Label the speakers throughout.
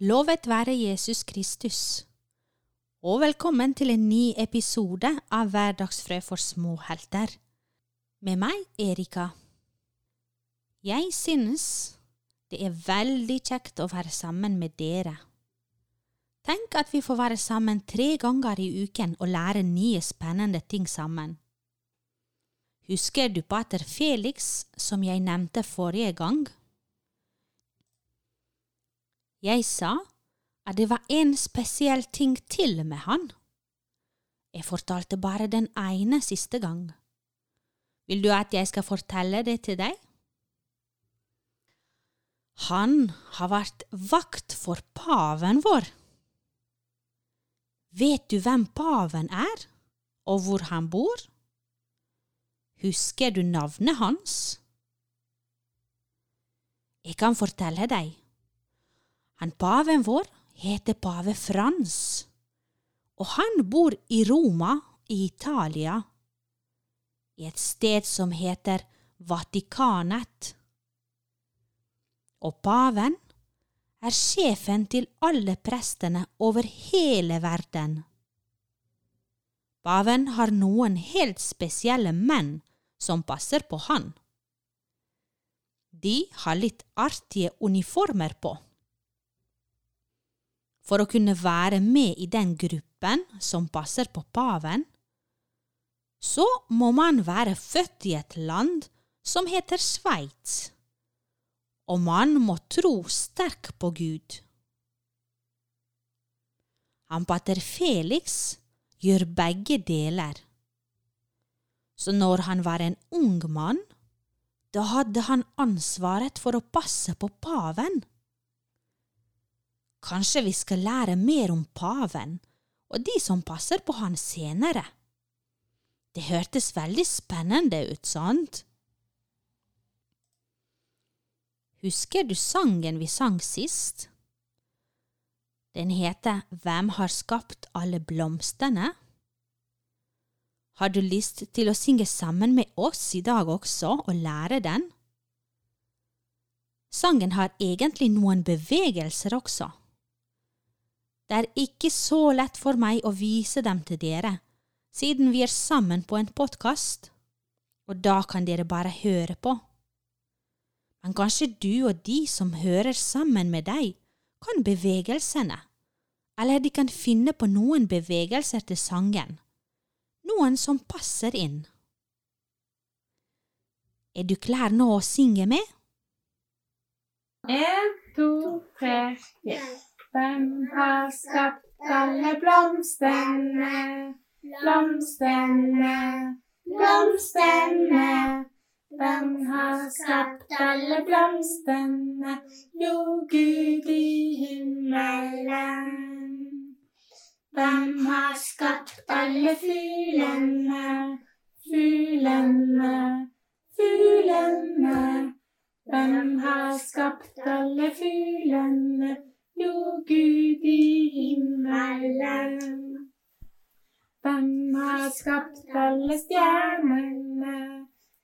Speaker 1: Lovet være Jesus Kristus, og velkommen til en ny episode av Hverdagsfrø for småhelter. Med meg, Erika. Jeg synes det er veldig kjekt å være sammen med dere. Tenk at vi får være sammen tre ganger i uken og lære nye spennende ting sammen. Husker du pater Felix, som jeg nevnte forrige gang? Jeg sa at det var en spesiell ting til med han. Jeg fortalte bare den ene siste gang. Vil du at jeg skal fortelle det til deg? Han har vært vakt for paven vår. Vet du hvem paven er, og hvor han bor? Husker du navnet hans? Jeg kan fortelle deg. Han paven vår heter pave Frans, og han bor i Roma i Italia, i et sted som heter Vatikanet. Og paven er sjefen til alle prestene over hele verden. Paven har noen helt spesielle menn som passer på han. De har litt artige uniformer på. For å kunne være med i den gruppen som passer på paven, så må man være født i et land som heter Sveits, og man må tro sterkt på Gud. Han pater Felix gjør begge deler. Så når han var en ung mann, da hadde han ansvaret for å passe på paven. Kanskje vi skal lære mer om paven og de som passer på han senere. Det hørtes veldig spennende ut, sant? Husker du sangen vi sang sist? Den heter Hvem har skapt alle blomstene? Har du lyst til å synge sammen med oss i dag også og lære den? Sangen har egentlig noen bevegelser også. Det er ikke så lett for meg å vise dem til dere, siden vi er sammen på en podkast, og da kan dere bare høre på. Men kanskje du og de som hører sammen med deg, kan bevegelsene, eller de kan finne på noen bevegelser til sangen, noen som passer inn. Er du klar nå å synge med?
Speaker 2: En, to, tre, fire. Hvem har skapt alle blomstene, blomstene, blomstene? Hvem har skapt alle blomstene? Jo, Gud i himmelen. Hvem har skapt alle fuglene, fuglene, fuglene? Hvem har skapt alle fuglene? Jo, Gud i himmelen. Hvem har skapt alle stjernene,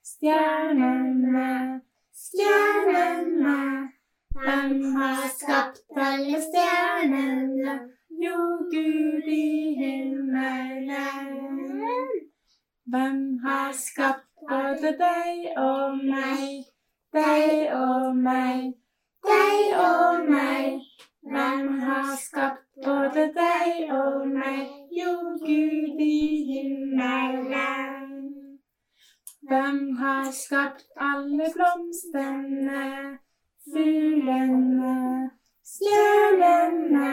Speaker 2: stjernene, stjernene? Hvem har skapt alle stjernene? Jo, Gud i himmelen. Hvem har skapt både deg og meg, deg og meg, deg og meg? Har skapt alle blomstene, fuglene, stjernene?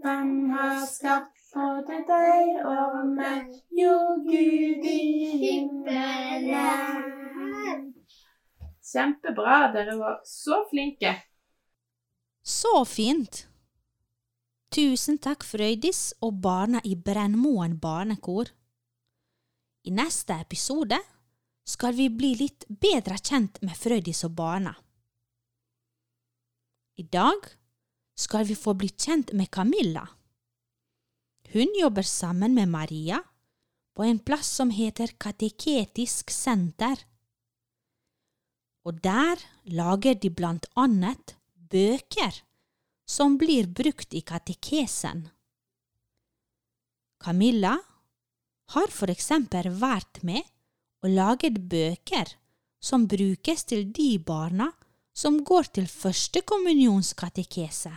Speaker 2: Hvem har skapt både deg og meg, jo Gud i himmelen?
Speaker 3: Kjempebra, dere var så flinke.
Speaker 1: Så fint! Tusen takk, Frøydis og barna i Brennmoen barnekor. I neste episode skal vi bli litt bedre kjent med Frøydis og barna. I dag skal vi få bli kjent med Camilla. Hun jobber sammen med Maria på en plass som heter Kateketisk senter. Og der lager de blant annet bøker som blir brukt i katekesen. Camilla har for eksempel vært med og laget bøker som brukes til de barna som går til førstekommunionskatekese.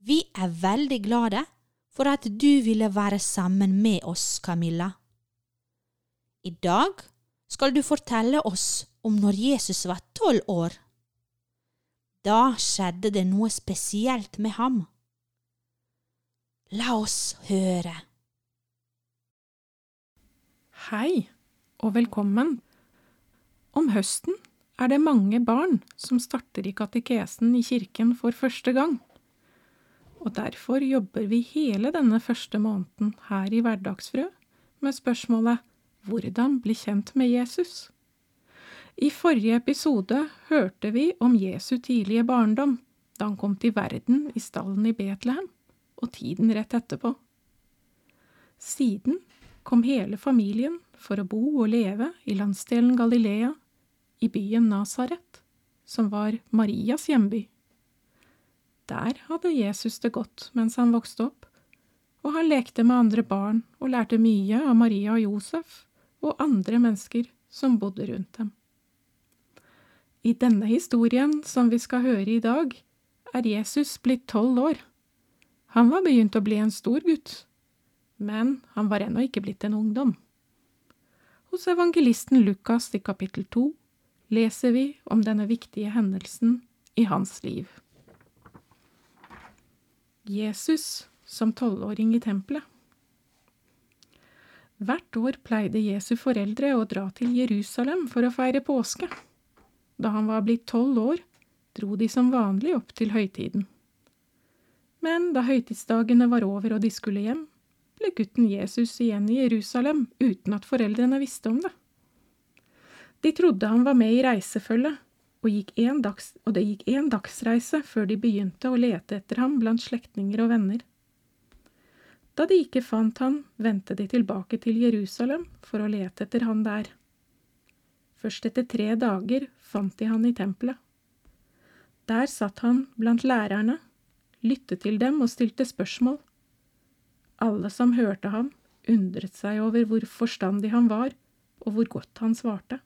Speaker 1: Vi er veldig glade for at du ville være sammen med oss, Camilla. I dag skal du fortelle oss om når Jesus var tolv år. Da skjedde det noe spesielt med ham. La oss høre.
Speaker 4: Hei og velkommen. Om høsten er det mange barn som starter i katekesen i kirken for første gang. Og derfor jobber vi hele denne første måneden her i Hverdagsfrø med spørsmålet Hvordan bli kjent med Jesus? I forrige episode hørte vi om Jesu tidlige barndom, da han kom til verden i stallen i Betlehem, og tiden rett etterpå. Siden kom hele familien for å bo og leve i landsdelen Galilea, i byen Nasaret, som var Marias hjemby. Der hadde Jesus det godt mens han vokste opp, og han lekte med andre barn og lærte mye av Maria og Josef og andre mennesker som bodde rundt dem. I denne historien som vi skal høre i dag, er Jesus blitt tolv år. Han var begynt å bli en stor gutt, men han var ennå ikke blitt en ungdom. Hos evangelisten Lukas i kapittel to leser vi om denne viktige hendelsen i hans liv. Jesus som tolvåring i tempelet. Hvert år pleide Jesu foreldre å dra til Jerusalem for å feire påske. Da han var blitt tolv år, dro de som vanlig opp til høytiden. Men da høytidsdagene var over og de skulle hjem, ble gutten Jesus igjen i Jerusalem uten at foreldrene visste om det. De trodde han var med i reisefølget, og, og det gikk én dagsreise før de begynte å lete etter ham blant slektninger og venner. Da de ikke fant han, vendte de tilbake til Jerusalem for å lete etter han der. Først etter tre dager fant de han i tempelet. Der satt han blant lærerne, lyttet til dem og stilte spørsmål. Alle som hørte ham, undret seg over hvor forstandig han var, og hvor godt han svarte.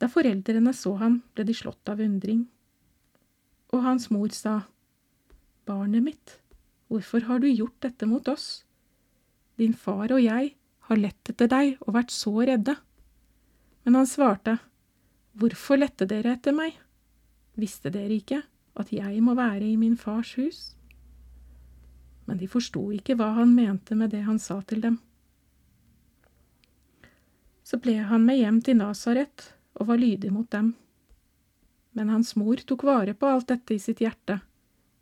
Speaker 4: Da foreldrene så ham, ble de slått av undring. Og hans mor sa, Barnet mitt, hvorfor har du gjort dette mot oss? Din far og jeg har lett etter deg og vært så redde. Men han svarte, Hvorfor lette dere etter meg? Visste dere ikke at jeg må være i min fars hus? Men de forsto ikke hva han mente med det han sa til dem. Så ble han med hjem til Nasaret og var lydig mot dem. Men hans mor tok vare på alt dette i sitt hjerte,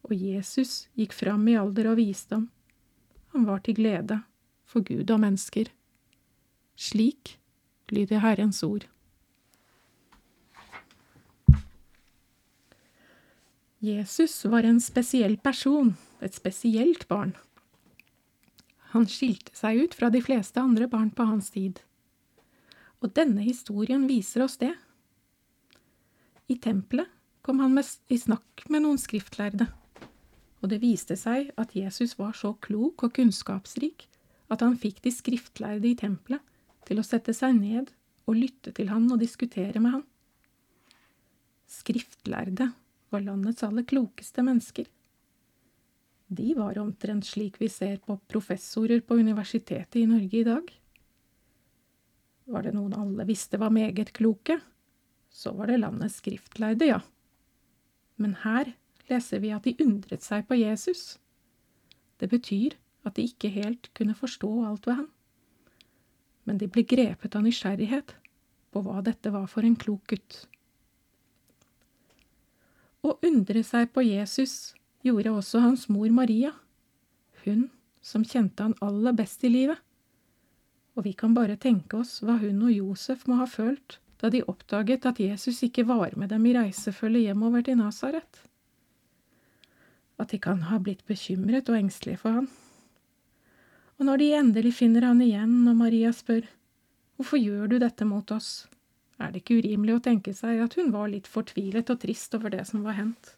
Speaker 4: og Jesus gikk fram i alder og visdom. Han var til glede for Gud og mennesker. Slik lyder Herrens ord. Jesus var en spesiell person, et spesielt barn. Han skilte seg ut fra de fleste andre barn på hans tid. Og denne historien viser oss det. I tempelet kom han med, i snakk med noen skriftlærde, og det viste seg at Jesus var så klok og kunnskapsrik at han fikk de skriftlærde i tempelet til å sette seg ned og lytte til han og diskutere med han. Skriftlærde var landets aller klokeste mennesker. De var omtrent slik vi ser på professorer på universitetet i Norge i dag. Var det noen alle visste var meget kloke, så var det landets skriftlærde, ja. Men her leser vi at de undret seg på Jesus. Det betyr at de ikke helt kunne forstå alt ved ham. Men de ble grepet av nysgjerrighet på hva dette var for en klok gutt. Å undre seg på Jesus gjorde også hans mor Maria, hun som kjente han aller best i livet og vi kan bare tenke oss hva hun og Josef må ha følt da de oppdaget at Jesus ikke var med dem i reisefølget hjemover til Nasaret. At de kan ha blitt bekymret og engstelige for han. Og når de endelig finner han igjen, og Maria spør, Hvorfor gjør du dette mot oss? er det ikke urimelig å tenke seg at hun var litt fortvilet og trist over det som var hendt.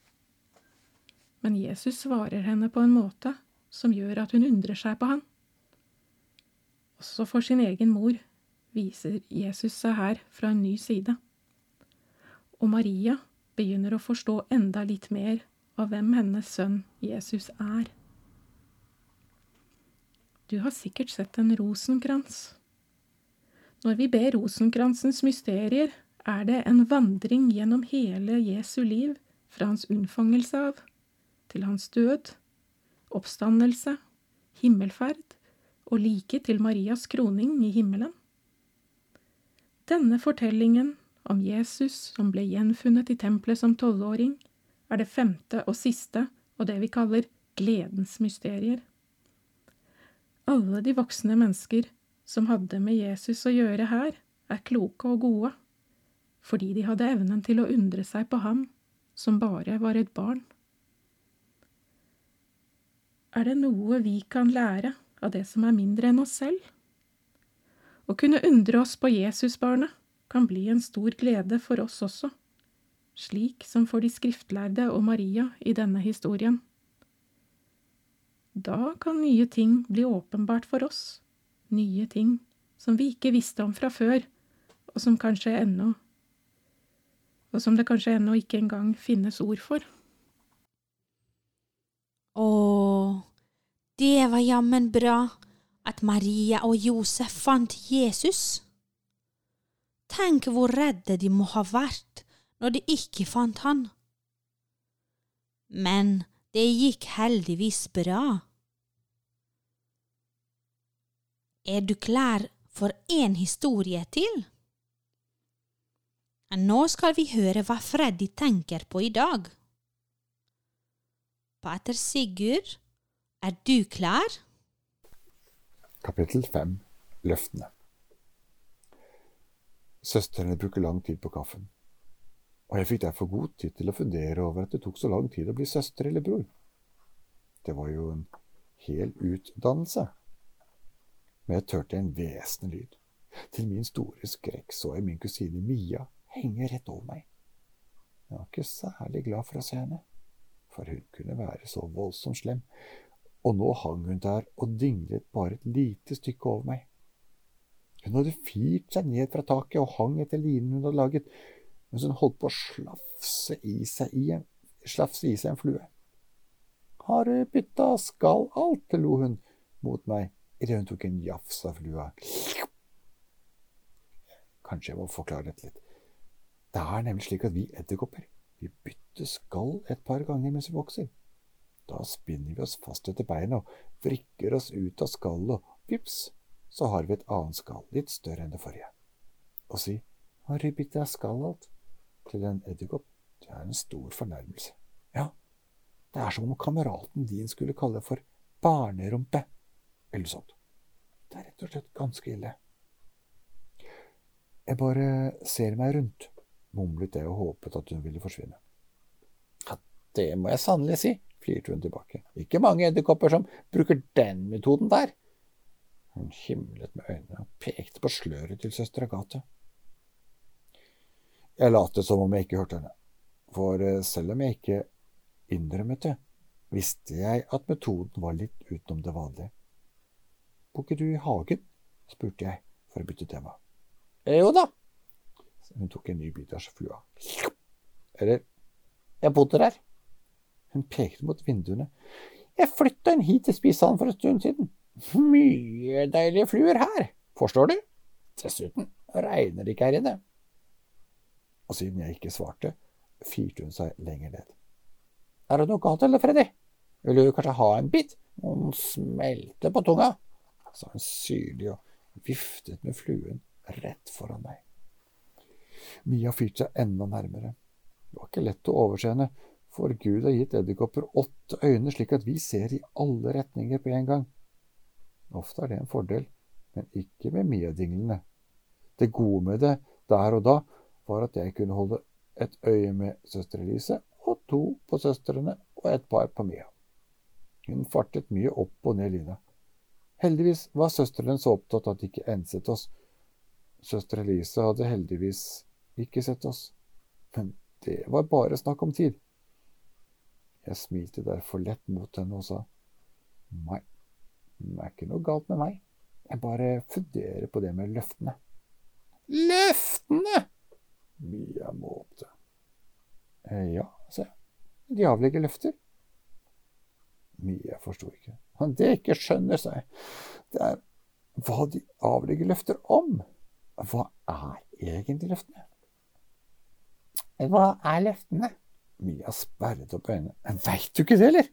Speaker 4: Men Jesus svarer henne på en måte som gjør at hun undrer seg på han. Også for sin egen mor viser Jesus seg her fra en ny side. Og Maria begynner å forstå enda litt mer av hvem hennes sønn Jesus er. Du har sikkert sett en rosenkrans. Når vi ber rosenkransens mysterier, er det en vandring gjennom hele Jesu liv, fra hans unnfangelse av, til hans død, oppstandelse, himmelferd og like til Marias kroning i himmelen. Denne fortellingen om Jesus som ble gjenfunnet i tempelet som tolvåring, er det femte og siste og det vi kaller gledens mysterier. Alle de voksne mennesker som hadde med Jesus å gjøre her, er kloke og gode, fordi de hadde evnen til å undre seg på ham som bare var et barn. Er det noe vi kan lære av det som er mindre enn oss selv? Å kunne undre oss på Jesusbarnet kan bli en stor glede for oss også, slik som for de skriftlærde og Maria i denne historien. Da kan nye ting bli åpenbart for oss, nye ting som vi ikke visste om fra før, og som kanskje ennå og som det kanskje ennå ikke engang finnes ord for.
Speaker 1: Å, det var jammen bra at Maria og Josef fant Jesus. Tenk hvor redde de må ha vært når de ikke fant han. Men det gikk heldigvis bra. Er du klar for en historie til? Nå skal vi høre hva Freddy tenker på i dag. Pater Sigurd, er du klar?
Speaker 5: Kapittel 5 Løftene Søstrene bruker lang tid på kaffen, og jeg fikk derfor god tid til å fundere over at det tok så lang tid å bli søster eller bror. Det var jo en hel utdannelse. Men jeg tørte en hvesende lyd. Til min store skrekk så jeg min kusine Mia henge rett over meg. Jeg var ikke særlig glad for å se henne, for hun kunne være så voldsomt slem, og nå hang hun der og dinglet bare et lite stykke over meg. Hun hadde firt seg ned fra taket og hang etter linen hun hadde laget, mens hun holdt på å slafse i seg, i en, slafse i seg en flue. Har du bytta skall alt? lo hun mot meg idet hun tok en jafs av flua. Kanskje jeg må forklare dette litt. Det er nemlig slik at vi edderkopper vi bytter skall et par ganger mens vi vokser. Da spinner vi oss fast etter beina og vrikker oss ut av skallet, og vips, så har vi et annet skall, litt større enn det forrige. Å si har du bytta skall alt til en edderkopp, det er en stor fornærmelse. Ja, det er som om kameraten din skulle kalle det for barnerumpe, eller sånt. Det er rett og slett ganske ille. Jeg bare ser meg rundt mumlet jeg og håpet at hun ville forsvinne. Ja, det må jeg sannelig si, flirte hun tilbake. Ikke mange edderkopper som bruker den metoden der. Hun himlet med øynene og pekte på sløret til søster Agathe. Jeg lot som om jeg ikke hørte henne, for eh, selv om jeg ikke innrømmet det, visste jeg at metoden var litt utenom det vanlige. Bor ikke du i hagen? spurte jeg for å bytte tema. Jo da, hun tok en ny bit av flua. Eller Jeg bodde der. Hun pekte mot vinduene. Jeg flytta inn hit til spisesalen for en stund siden. Mye deilige fluer her, forstår du? Dessuten regner det ikke her inne. Og siden jeg ikke svarte, firte hun seg lenger ned. Er det noe galt, eller, Freddy? Vil du kanskje ha en bit? Hun smelter på tunga, sa hun syrlig og viftet med fluen rett foran meg. Mia firte seg enda nærmere. Det var ikke lett å overse henne, for Gud har gitt edderkopper åtte øyne slik at vi ser i alle retninger på en gang. Ofte er det en fordel, men ikke med Mia-dinglene. Det gode med det der og da var at jeg kunne holde et øye med søster Elise og to på søstrene og et par på Mia. Hun fartet mye opp og ned Lina. Heldigvis var søstrene så opptatt at de ikke enset oss. Søster Elise hadde heldigvis ikke sett oss, men det var bare snakk om tid. Jeg smilte derfor lett mot henne og sa, nei, det er ikke noe galt med meg, jeg bare funderer på det med løftene. Løftene! Mia måpte. Eh, ja, sa jeg, de avlegger løfter. Mia forsto ikke. Det ikke skjønner, seg, det er hva de avlegger løfter om. Hva er egentlig løftene? Hva er løftene? Mia sperret opp øynene. Veit du ikke det, eller?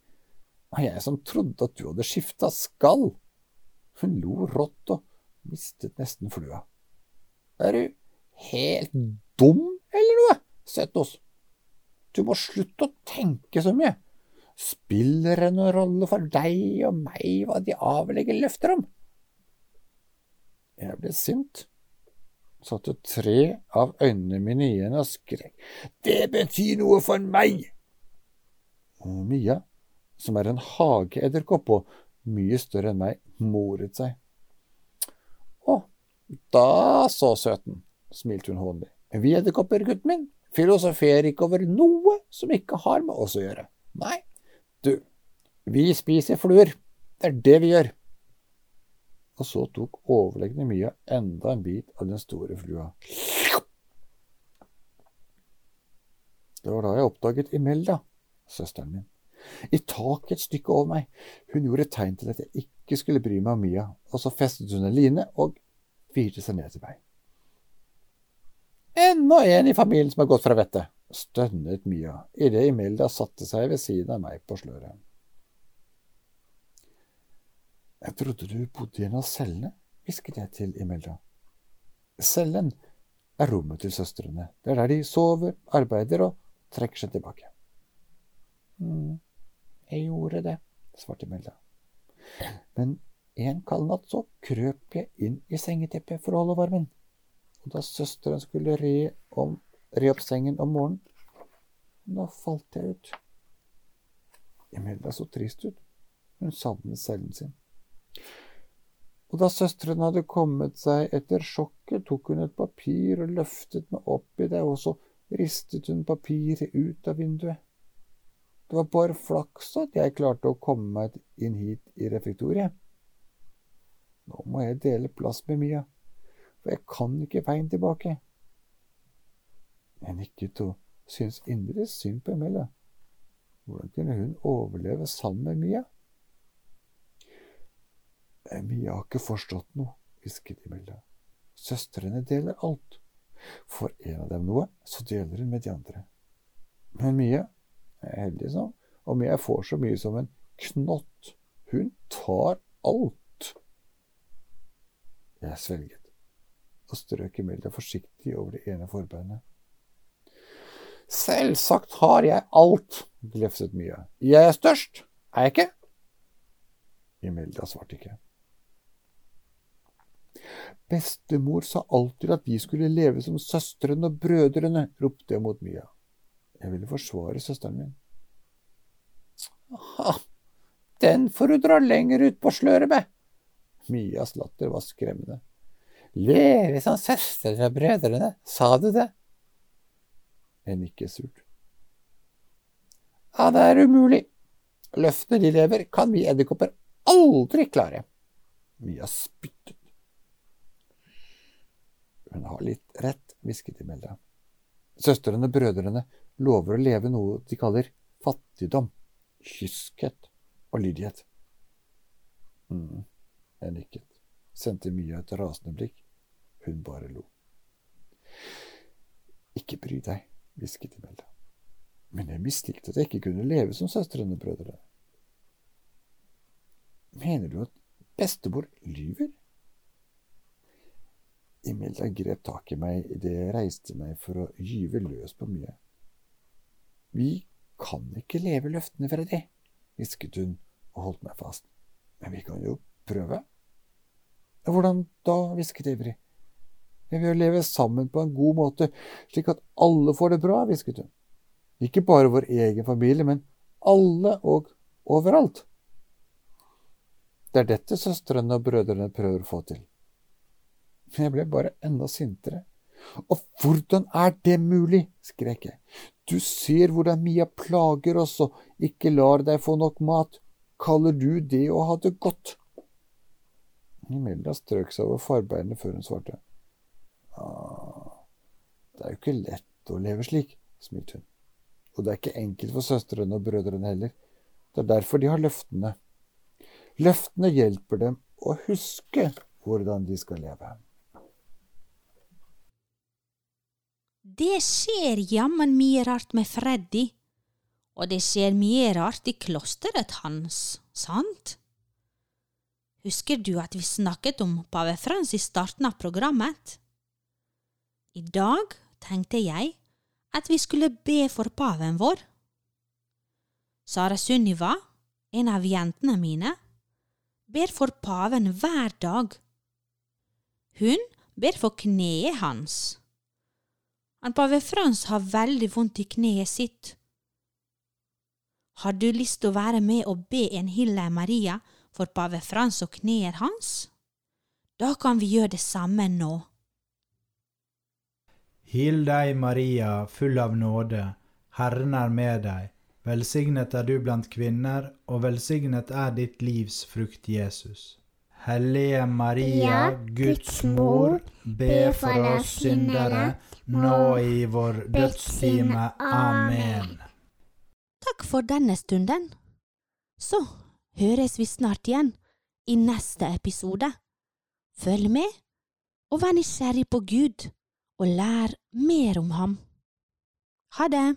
Speaker 5: Var jeg som trodde at du hadde skifta skall. Hun lo rått og mistet nesten flua. Er du helt dum eller noe, Søtos? Du må slutte å tenke så mye. Spiller det noen rolle for deg og meg hva de avlegger løfter om? Jeg ble sint, satte tre av øynene mine igjen og skrek. Det betyr noe for meg! Mia, som er en hageedderkopp og mye større enn meg, moret seg. Å, da så, søten, smilte hun hånlig. Vi edderkopper, gutten min, filosoferer ikke over noe som ikke har med oss å gjøre. Nei, du, vi spiser fluer. Det er det vi gjør. Og så tok overlegne Mia enda en bit av den store flua. Det var da jeg oppdaget Imelda, søsteren min. I taket et stykke over meg. Hun gjorde tegn til at jeg ikke skulle bry meg om Mia, og så festet hun en line og virte seg ned til meg. Enda en i familien som har gått fra vettet, stønnet Mia idet Imelda satte seg ved siden av meg på sløret. Jeg trodde du bodde i en av cellene, hvisket jeg til Imelda. Cellen er rommet til søstrene. Det er der de sover, arbeider og trekker seg tilbake. Mm, jeg gjorde det, svarte Imelda. Men en kald natt så krøp jeg inn i sengeteppet for å holde varmen, og da søsteren skulle re, om, re opp sengen om morgenen, da falt jeg ut. Imelda så trist ut. Hun savnet cellen sin. Og da søsteren hadde kommet seg etter sjokket, tok hun et papir og løftet meg opp i det, og så ristet hun papiret ut av vinduet. Det var bare flaks at jeg klarte å komme meg inn hit i refektoriet. Nå må jeg dele plass med Mia, for jeg kan ikke veien tilbake. Jeg nikket og syntes inderlig synd på Emilie. Hvordan kunne hun overleve sammen med Mia? Mia har ikke forstått noe, hvisket Imelda. Søstrene deler alt. Får en av dem noe, så deler hun med de andre. Men Mia er heldig sånn, og Mia får så mye som en knott. Hun tar alt. Jeg svelget og strøk Imelda forsiktig over det ene forbeinet. Selvsagt har jeg alt, glefset Mia. Jeg er størst, er jeg ikke? Imelda svarte ikke. Bestemor sa alltid at vi skulle leve som søstrene og brødrene, ropte jeg mot Mia. Jeg ville forsvare søsteren min. Aha, den får du dra lenger ut på sløret med. Mias latter var skremmende. Leve som søstrene og brødrene, sa du det? Jeg nikket surt. Ja, det er umulig. Løftene de lever, kan vi edderkopper aldri klare. Mia spyttet. Hun har litt rett, hvisket Imelda. Søstrene og brødrene lover å leve noe de kaller fattigdom, kyskhet og lydighet. mm, jeg nikket, sendte Mia et rasende blikk. Hun bare lo. Ikke bry deg, hvisket Imelda. Men jeg mislikte at jeg ikke kunne leve som søstrene og brødrene. Mener du at bestemor lyver? Imelda grep tak i meg idet jeg reiste meg for å gyve løs på mye. Vi kan ikke leve løftene, Freddy, hvisket hun og holdt meg fast. Men vi kan jo prøve. Hvordan da, hvisket Ivrig. Vi vil leve sammen på en god måte, slik at alle får det bra, hvisket hun. Ikke bare vår egen familie, men alle og overalt. Det er dette søstrene og brødrene prøver å få til. Men jeg ble bare enda sintere, Og hvordan er det mulig? skrek jeg. Du ser hvordan Mia plager oss og ikke lar deg få nok mat. Kaller du det å ha det godt? Imelda strøk seg over farbeinet før hun svarte. Ah, det er jo ikke lett å leve slik, smilte hun. Og det er ikke enkelt for søstrene og brødrene heller. Det er derfor de har løftene. Løftene hjelper dem å huske hvordan de skal leve.
Speaker 1: Det skjer jammen mye rart med Freddy, og det skjer mye rart i klosteret hans, sant? Husker du at vi snakket om pave Frans i starten av programmet? I dag tenkte jeg at vi skulle be for paven vår. Sara Sunniva, en av jentene mine, ber for paven hver dag. Hun ber for kneet hans. Han pave Frans har veldig vondt i kneet sitt. Har du lyst til å være med og be en Hilla Maria for pave Frans og kneet hans? Da kan vi gjøre det samme nå.
Speaker 6: Hil deg, Maria, full av nåde, Herren er med deg. Velsignet er du blant kvinner, og velsignet er ditt livs frukt, Jesus. Hellige Maria, Guds mor, be for oss syndere, nå i vår dødstime. Amen.
Speaker 1: Takk for denne stunden. Så høres vi snart igjen i neste episode. Følg med, og vær nysgjerrig på Gud, og lær mer om ham. Ha det!